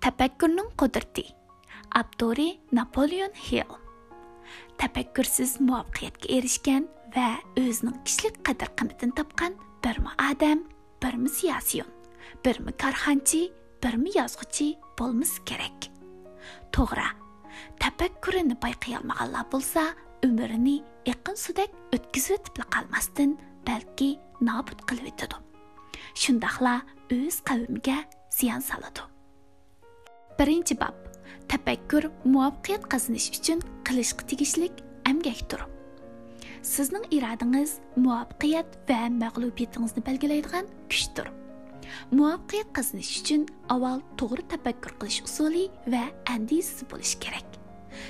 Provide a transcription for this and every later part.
Tafakkurning qudrati. abdori Napoleon Hill. Tafakkursiz muvaffaqiyatga erishgan va o'zining kishilik qadr-qimmatini topgan birmi odam, birmi siyosiyon, birmi korxonchi, birmi yozuvchi bo'lmas kerak. To'g'ri. Tafakkurini payqay olmaganlar bo'lsa, umrini iqin sudak o'tkazib qolmasdan balki nobud qilib o'tadi. shundoqla o'z qavmiga ziyon soladi. Birinchi bob. Tafakkur muvaffaqiyat qozonish uchun qilishga tegishlik amgakdir. Sizning irodangiz muvaffaqiyat va mag'lubiyatingizni belgilaydigan kuchdir. Muvaffaqiyat qozonish uchun avval to'g'ri tafakkur qilish usuli va andizasi bo'lishi kerak.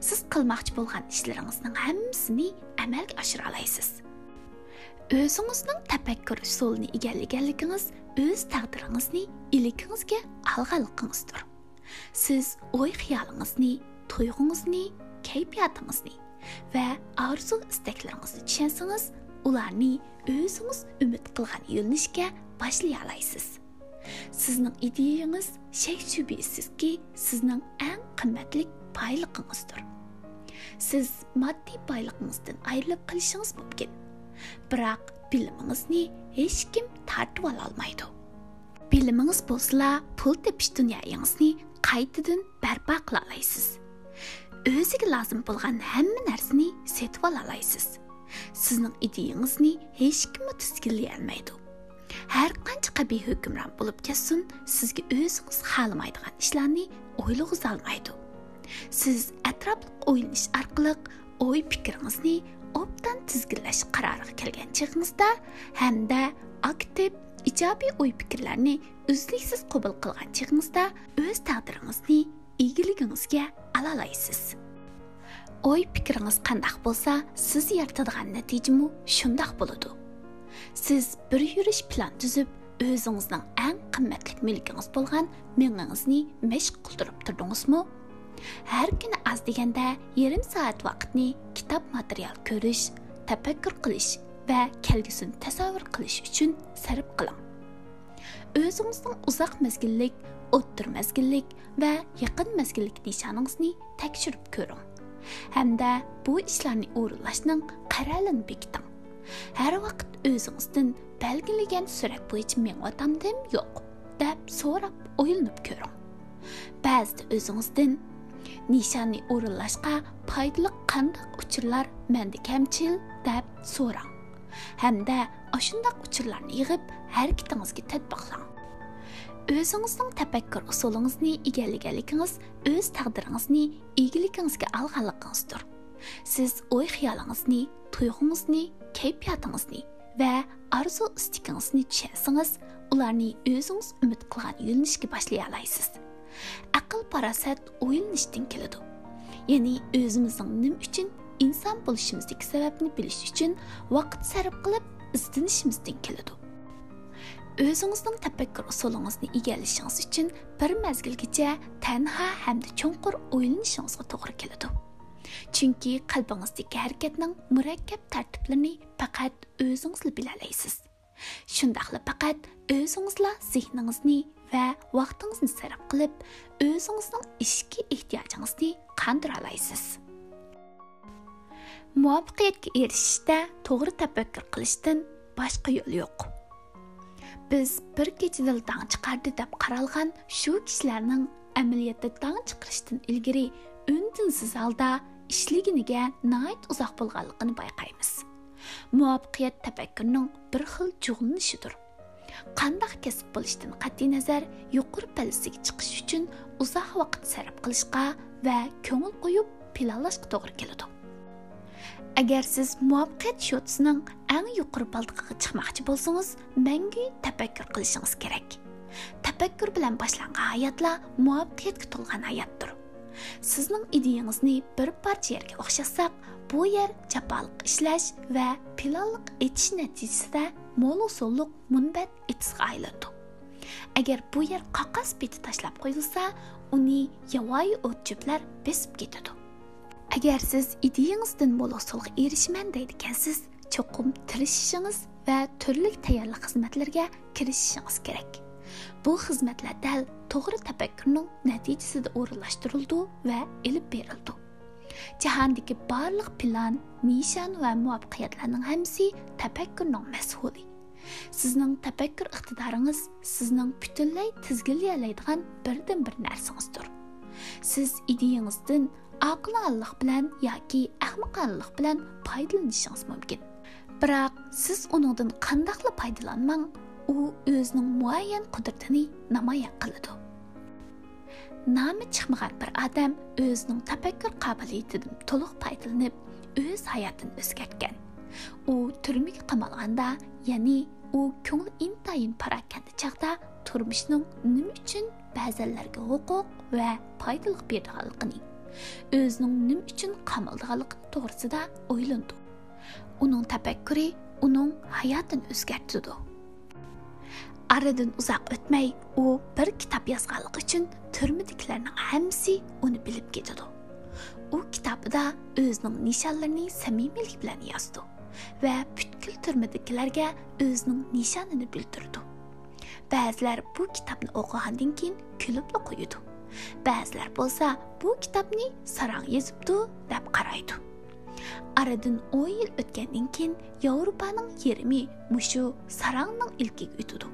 Siz qilmoqchi bo'lgan ishlaringizning hammasini amalga oshira olasiz o'zingizning tafakkur usulini egallaganligingiz o'z taqdiringizni ilikingizga olganligingizdir siz o'y xiyolingizni tuyg'ungizni kayfiyatingizni va orzu istaklaringizni tushunsangiz ularni o'zingiz umid qilgan yo'nalishga boshlay olasiz sizning ideyangiz shak shubhasizki sizning eng qimmatli boyligingizdir siz moddiy boyligingizdan ayrilib qolishingiz mumkin biroq bilimingizni hech kim tortib ololmaydi bilimingiz bo'lsa pul tepish dunyoyingizni қайтадан бәрпа қыла аласыз өзіге лазым болған әмі нәрсені сетіп ала аласыз сіздің идеяңызны ешкім тізгілей алмайды әр қанша қаби хөкімран болып кетсін сізге өзіңіз қаламайдыған ішләрні ойлығыз алмайды сіз әтраплық ойланыш арқылы ой пікіріңізді оптан тізгінләш қарарға келген шығыңызда әмді актив ijobiy o'y fikrlarni uzluksiz qabul qilgan chig'ingizda o'z taqdiringizni игілігіңізге ала алайсыз ой пікіріңіз қандай болса сіз яратадыған нәтижему шұндай болады сіз бір жүріш план түзіп өзіңіздің ең қымбатты мүлкіңіз болған меңіңізді мәшқ қылдырып ба? әр күн аз дегенде ярым сағат уақытты кітап материал көріш тәпәккүр қылыш va kelgusini tasavvur qilish uchun sarf qiling. O'zingizning uzoq mezgillik o'ttir mezgillik va yaqin mezgillik nishoningizni tekshirib ko'ring. Hamda bu ishlarni o'rinlashning qaralini bekiting. Har vaqt o'zingizdan belgilagan surat bo'yicha mengyotamdim yo'q deb so'rab o'ylanib ko'ring. Ba'zida o'zingizdan nishonni o'rinlashga foydali qanday uchurlar menda kamchil deb so'rang. Hamda ashundoq uchurlarni yig'ib harakatingizga tatbiqlang o'zingizning tafakkur usulingizni egallaganligingiz o'z taqdiringizni egiligingizga olganligingizdir siz o'y xiyolingizni tuyg'ungizni kayfiyatingizni va orzu istagingizni tushunsangiz ularni o'zingiz umid qilgan yo'nalishga boshlay olasiz aql parosat o'ylanishdan keladi. Ya'ni o'zimizning nima uchun inson bo'lishimizdagi sababni bilish uchun vaqt sarf qilib izlanishimizdan keladi. O'zingizning tafakkur usulingizni egallashingiz uchun bir mazgilgacha tanha hamda chunqur o'ylanishingizga to'g'ri keladi. Chunki qalbingizdagi harakatning murakkab tartiblarini faqat o'zingiz bilalaysiz shundoqla faqat o'zingizla zehningizni va vaqtingizni sarf qilib o'zingizning ishki ehtiyojingizni qandira olasiz. Muvaffaqiyatga erishishda to'g'ri tafakkur qilishdan boshqa yo'l yo'q. Biz bir kechada tong chiqardi deb qaralgan shu kishilarning amaliyotda tong chiqarishdan ilgari undinsiz holda ishliginiga nayt uzoq bo'lganligini bayqaymiz muvaffaqiyat tafakkurning bir xil jug'linishidir qandoq kasb bo'lishdan qat'iy nazar yuqori palisiga chiqish uchun uzoq vaqt sarf qilishga va ko'ngil qo'yib planlashga to'g'ri keladi. Agar siz muvaffaqiyat shotisining eng yuqori baltig'iga chiqmoqchi bo'lsangiz mangu tafakkur qilishingiz kerak. Tafakkur bilan boshlangan hayotlar muvaffaqiyatga to'lgan hayotdir. Sizning ideyangizni bir parcha yerga o'xshatsak bu yer jafoliq ishlash va pilonliq etish natijasida mo'l usulliq munbat etisga aylandi agar bu yer qaqas beti tashlab qo'yilsa uni yovvoyi o'tchiblar besib ketadi. Agar siz ideyangizdan mo'l erishman erishiman deydigansiz cho'qim tirishishingiz va turli tayyorli xizmatlarga kirishishingiz kerak. Bu xizmatlar dal to'g'ri tafakkurning natijasida o'rinlashtirildi va ilib berildi. Jahondagi barliq plan nishon va muvaffaqiyatlarning hammasi tafakkurning mas'uli. Sizning tafakkur iqtidoringiz sizning butunlay tizginlayalaydigan birdan bir narsangizdir siz ideyangizdan aqlonlik bilan yoki ahmoqonlik bilan foydalanishingiz mumkin. Biroq siz uningdan qandoqla foydalanmang u o'zining muayyan qudratini namoyon qiladi. Nomi chiqmagan bir odam o'zining tafakkur qobiliyatidan to'liq foydalanib o'z hayotini o'zgartgan. U turmaga qamalganda ya'ni u ko'ngli intayin parakanda chaqda turmushning nima uchun ba'zanlarga huquq va foydaliq berganligini o'zining nima uchun qamaldiganligi to'g'risida o'ylandi uning tafakkuri uning hayotini o'zgartirdi aradan uzoq o'tmay u bir kitob yozganligi uchun turmadikilarning hammasi uni bilib ketadi u kitobida o'zining nishonlarini samimiylik bilan yozdi va butkul turmadikilarga o'zining nishonini bildirdi. Ba'zilar bu kitobni o'qigandan keyin kulib qo'yadi ba'zilar bo'lsa bu kitobni sarang yozibdi deb qaraydi. Aradan o'n yil o'tgandan keyin yevropaning yerimi mushu sarangning ilkiga o'tadi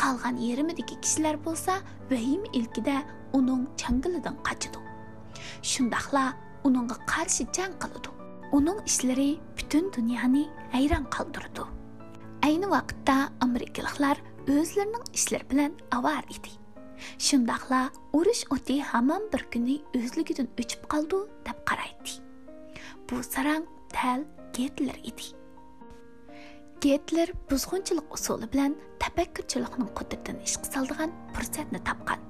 qolgan yerimidagi kishilar bo'lsa vahim ilkida uning changilidan qochadi shundoqla uningga qarshi jang qiladi uning ishlari butun dunyoni hayron qoldirdi. Ayni vaqtda amerikaliklar o'zlarining ishlari bilan avar edi shundoqla urush o'ti hamon bir kuni o'zligidan o'chib qoldi deb qaraydi bu sarang tal getler edi Getler buzg'unchilik usuli bilan tafakkurchilikning qudratini ishga soldigan fursatni topgan.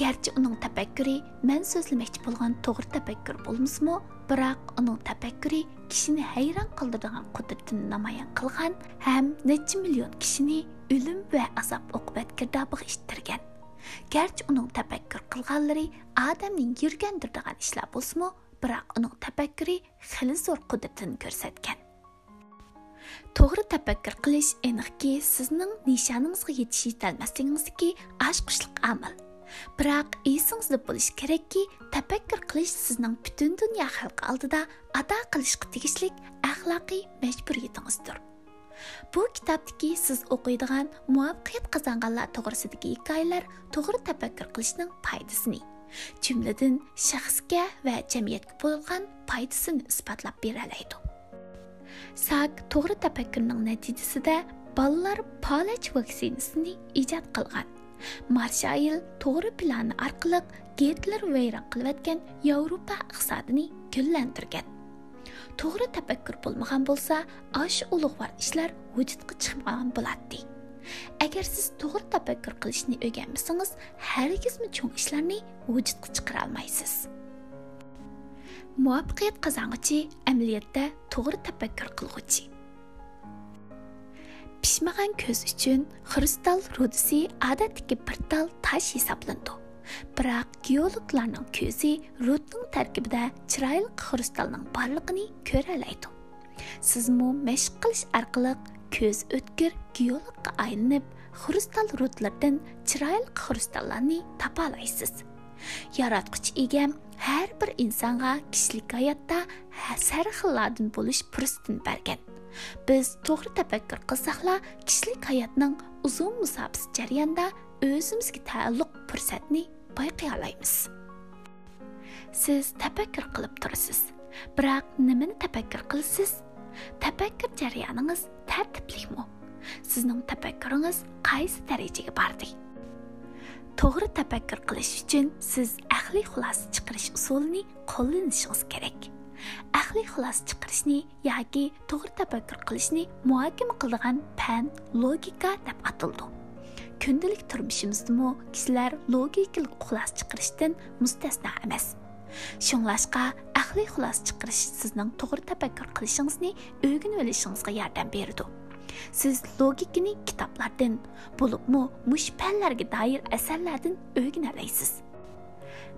Garchi uning tafakkuri man so'zlamoqchi bo'lgan to'g'ri tafakkur bo'lmasmi, biroq uning tafakkuri kishini hayron qoldiradigan qudratini namoyon qilgan ham necha million kishini o'lim va azob oqibat girdobiga ishtirgan. Garchi uning tafakkur qilganlari odamning yurgandirdigan ishlar bo'lsa-mu, biroq uning tafakkuri xili zo'r qudratini ko'rsatgan. to'g'ri tafakkur qilish aniqki sizning nishoningizga yetish yetolmasligingizniki oshqushliq amal biroq esingizda bo'lishi kerakki tafakkur qilish sizning butun dunyo xalqi oldida ado qilishga tegishli axloqiy majburiyatingizdir bu kitobdagi siz o'qiydigan muvaffaqiyat qozonganlar to'g'risidagi hikoyalar to'g'ri tafakkur qilishning foydasini jumladan shaxsga va jamiyatga bo'lgan foydasini isbotlab beralaydi. Sak to'g'ri tafakkurning natijasida bolalar palach vaksinasini ijod qilgan. Marshail to'g'ri plani orqali getler vayron qilayotgan yevropa iqtisodini gullantirgan. To'g'ri tafakkur bo'lmagan bo'lsa osh ulug'vor ishlar vujudga chiqmagan bo'ladi agar siz to'g'ri tafakkur qilishni o'rganmasangiz hargizmi cho'ng ishlarni vujudga chiqara olmaysiz muvaffaqiyat qozong'ichi amaliyotda to'g'ri tafakkur qilg'uchi pishmagan ko'z uchun xristal rudisi odatdagi bir tal tosh hisoblandi biroq geologlarning ko'zi rudning tarkibida chiroyli xristalning borligini ko'ralaydi. Sizmu mashq qilish orqali ko'z o'tkir geologga aylanib xristal rudlardan chiroyli xristallarni topa olasiz yaratquchi egam har bir insonga kishilik hayotda har xillardan bo'lish fursatini bergan biz to'g'ri tafakkur qilsakla kishilik hayotning uzun musofasi jarayonida o'zimizga taalluq fursatni payqay olamiz siz tafakkur qilib turasiz. Biroq nimani tafakkur qilasiz? Tafakkur jarayoningiz tartiblikmi? Sizning tafakkuringiz qaysi darajaga bordi? To'g'ri tafakkur qilish uchun siz aqliy xulosa chiqarish usulini qo'llanishingiz kerak. Aqliy xulosa chiqarishni yoki to'g'ri tafakkur qilishni muhokama qiladigan fan logika deb ataldi. Kundalik turmushimizdimi kishilar logikalik xulosa chiqarishdan mustasno emas. Shunglashqa aqliy xulosa chiqarish sizning to'g'ri tafakkur qilishingizni o'rganib olishingizga yordam berdi. Siz logikani kitoblardan bo'libmi mush fanlarga doir asarlardan o'rganalaysiz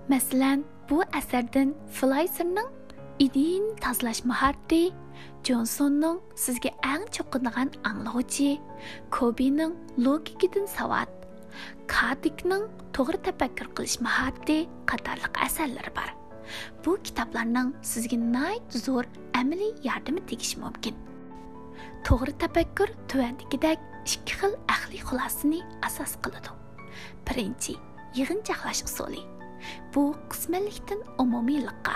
masalan bu asardan flayserning idin tozalash mahorati jonsonning sizga eng cho'qinadigan anglovchi kobining logikadan savat Kadikning to'g'ri tafakkur qilish mahorati qatorliq asarlari bor. Bu kitoblarning sizga nihoyat zo'r amaliy yordami tegishi mumkin. To'g'ri tafakkur tuvandagidek ikki xil aqliy xulosani asos qiladi. Birinchi, yig'inchoqlash usuli. Bu qismanlikdan umumiylikqa,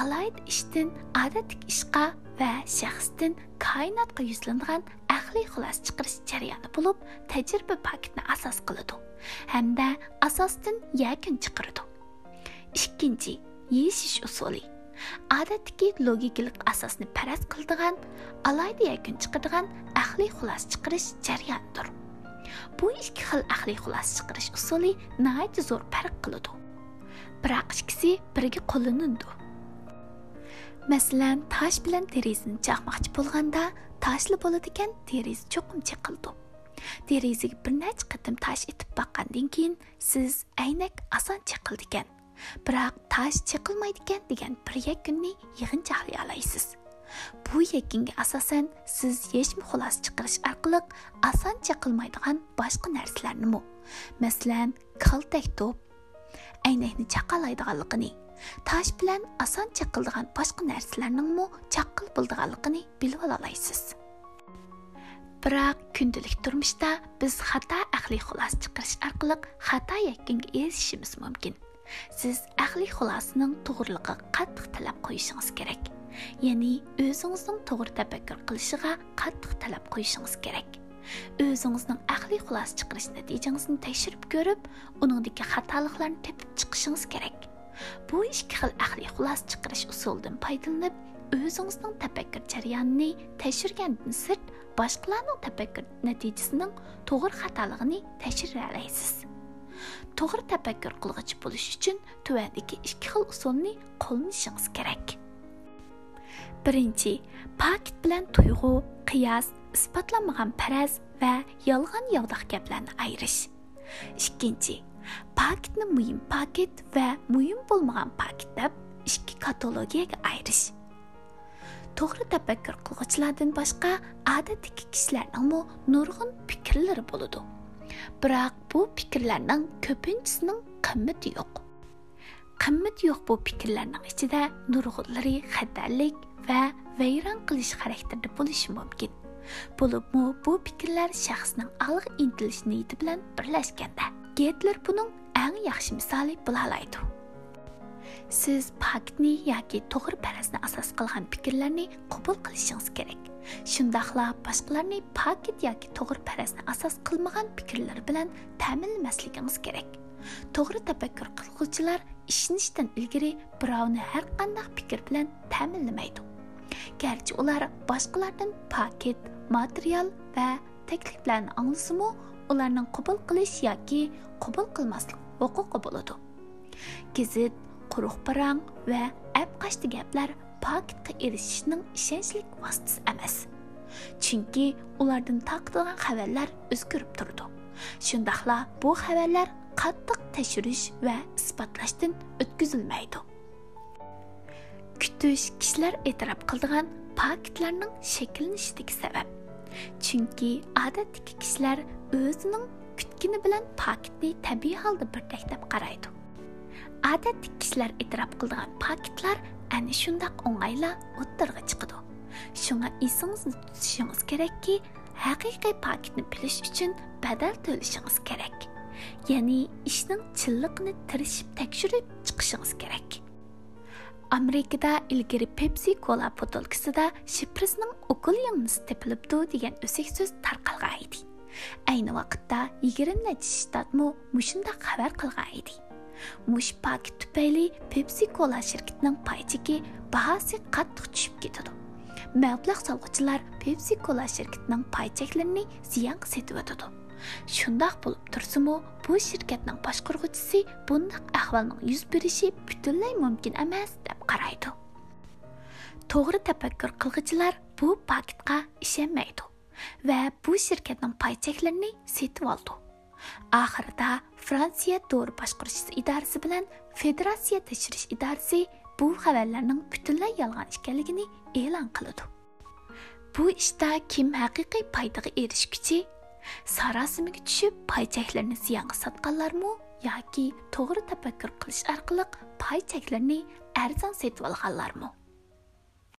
alayd ishdan odatlik ishqa va shaxsdan koinotga yuzlangan aqliy xulosa chiqarish jarayoni bo'lib, tajriba paketni asos qiladi hamda asosdan yakun chiqaradi. Ikkinchi, yeshish usuli. Odatdagi logikalik asosni paraz qiladigan, alayda yakun chiqadigan aqliy xulosa chiqarish jarayonidir. Bu ikki xil aqliy xulosa chiqarish usuli nihoyatda zo'r farq qiladi. Biroq ikkisi birga qo'llanadi. Мәсәлән, таш белән терезini чакмакчы булганда, ташлы болады икән, терез чоқым чыqылды. Терезеге бер нәч кытым таш итеп баккандан кийин сез әйнәк асан чыqылды икән. Бирок таш чыqылмайды икән дигән бер якынны йыгын чаклый алайсыз. Бу якынга асасан сез яшм хулас чыqырыш аркылы асан чыqылмайдыган башка нәрсәләрне мо, tosh bilan oson chaqildigan boshqa narsalarningmi chaqil bo'ldiganligini bilib ololasiz biroq kundalik turmushda biz xato aqliy xulosa chiqarish orqali xato yakunga erishishimiz mumkin. Siz aqliy xulosining to'g'riligiga qattiq talab qo'yishingiz kerak. Ya'ni o'zingizning to'g'ri tafakkur qilishiga qattiq talab qo'yishingiz kerak. O'zingizning aqliy xulosa chiqarish natijangizni tekshirib ko'rib uningdagi xatoliklarni tepib chiqishingiz kerak. Bu ikki xil aqliy xulos chiqarish usulidan foydalanib o'zingizning tafakkur jarayonini tekshirgandan sirt boshqalarning tafakkur natijasining to'g'ri xatoligini tekshiralaysiz. To'g'ri tafakkur qilg'ich bo'lish uchun tuvandagi ikki xil usulni qo'llanishingiz kerak. Birinchi pakt bilan tuyg'u qiyos isbotlanmagan faraz va yolg'on yog'doq gaplarni ayirish. Ikkinchi paketni muhim paket va muhim bo'lmagan paket deb ikki katalogiyaga ayirish to'g'ri tafakkur qilg'uvchilardan boshqa odatdagi kishilarningmi nurg'un fikrlari bo'ladi. Biroq bu fikrlarning ko'pinchisining qimmati yo'q. Qimmat yo'q bu fikrlarning ichida nurg'unlari xatarlik va vayron qilish xarakterda bo'lishi mumkin. Bo'libmi bu fikrlar shaxsning alg' intilish niyati bilan birlashganda Getler buning eng yaxshi misoli bo'la oladi Siz faktni yoki to'g'ri parazni asos qilgan fikrlarni qabul qilishingiz kerak. Shundaqla boshqalarni paket yoki to'g'ri parazni asos qilmagan fikrlar bilan ta'minlamasligingiz kerak. To'g'ri tafakkur qilguvchilar ishonishdan ilgari birovni har qanday fikr bilan ta'minlamaydi. Garchi ular boshqalardan paket, material va takliflarni anglasimi, ularning qabul qilish yoki qabul qilmaslik huquqi bo'ladi. Gazit quruq parang va apqashdi gaplar paketga erishishning ishonchli vositasi emas. Chunki ulardan taqtilgan xabarlar o'zgarib turdi shundoqla bu xabarlar qattiq tekshirish va isbotlashdan o'tkazilmaydi. Kutish kishilar e'tirof qildigan paketlarning shakllanishidagi sabab. Chunki odatdagi kishilar o'zining kutgani bilan paketni tabiiy holda birdek deb qaraydi. Odatda kishilar e'tirof qiladigan paketlar ana shundoq o'ng'ayla o'ttirg'a chiqadi shunga esingizni tutishingiz kerakki haqiqiy paketni bilish uchun badal to'lashingiz kerak. Ya'ni ishning chinliqini tirishib tekshirib chiqishingiz kerak. Amerikada ilgari pepsi cola botolkasida shifrisning ukul yangnisi tepilibdi degan o'sak so'z tarqalgan edi ayni vaqtda yigirma necha shtatmi mushunda xabar qilgan edi. Mush pak tufayli pepsi cola shirkatining paychiki bahosi qattiq tushib ketadi. Mablag' solg'uvchilar pepsi cola shirkatining paychaklarini ziyonga setib o'tadi. Shundoq bo'lib tursimu bu shirkatning boshqarg'uvchisi bundoq ahvolning yuz berishi butunlay mumkin emas deb qaraydi. To'g'ri tafakkur qilg'ichilar bu paketga ishonmaydi. Va bu shirkatning paychaklarini setib oldi. Oxirida fransiya to'g'ri boshqarish idorasi bilan federatsiya tekshirish idorasi bu xabarlarning butunlay yolg'on ekanligini e'lon qiladi bu ishda kim haqiqiy foydaga erishguchi sarosimaga tushib pay cheklarini ziyonga sotganlarmi yoki to'g'ri tafakkur qilish orqali pay cheklarini arzon setib olganlarmi?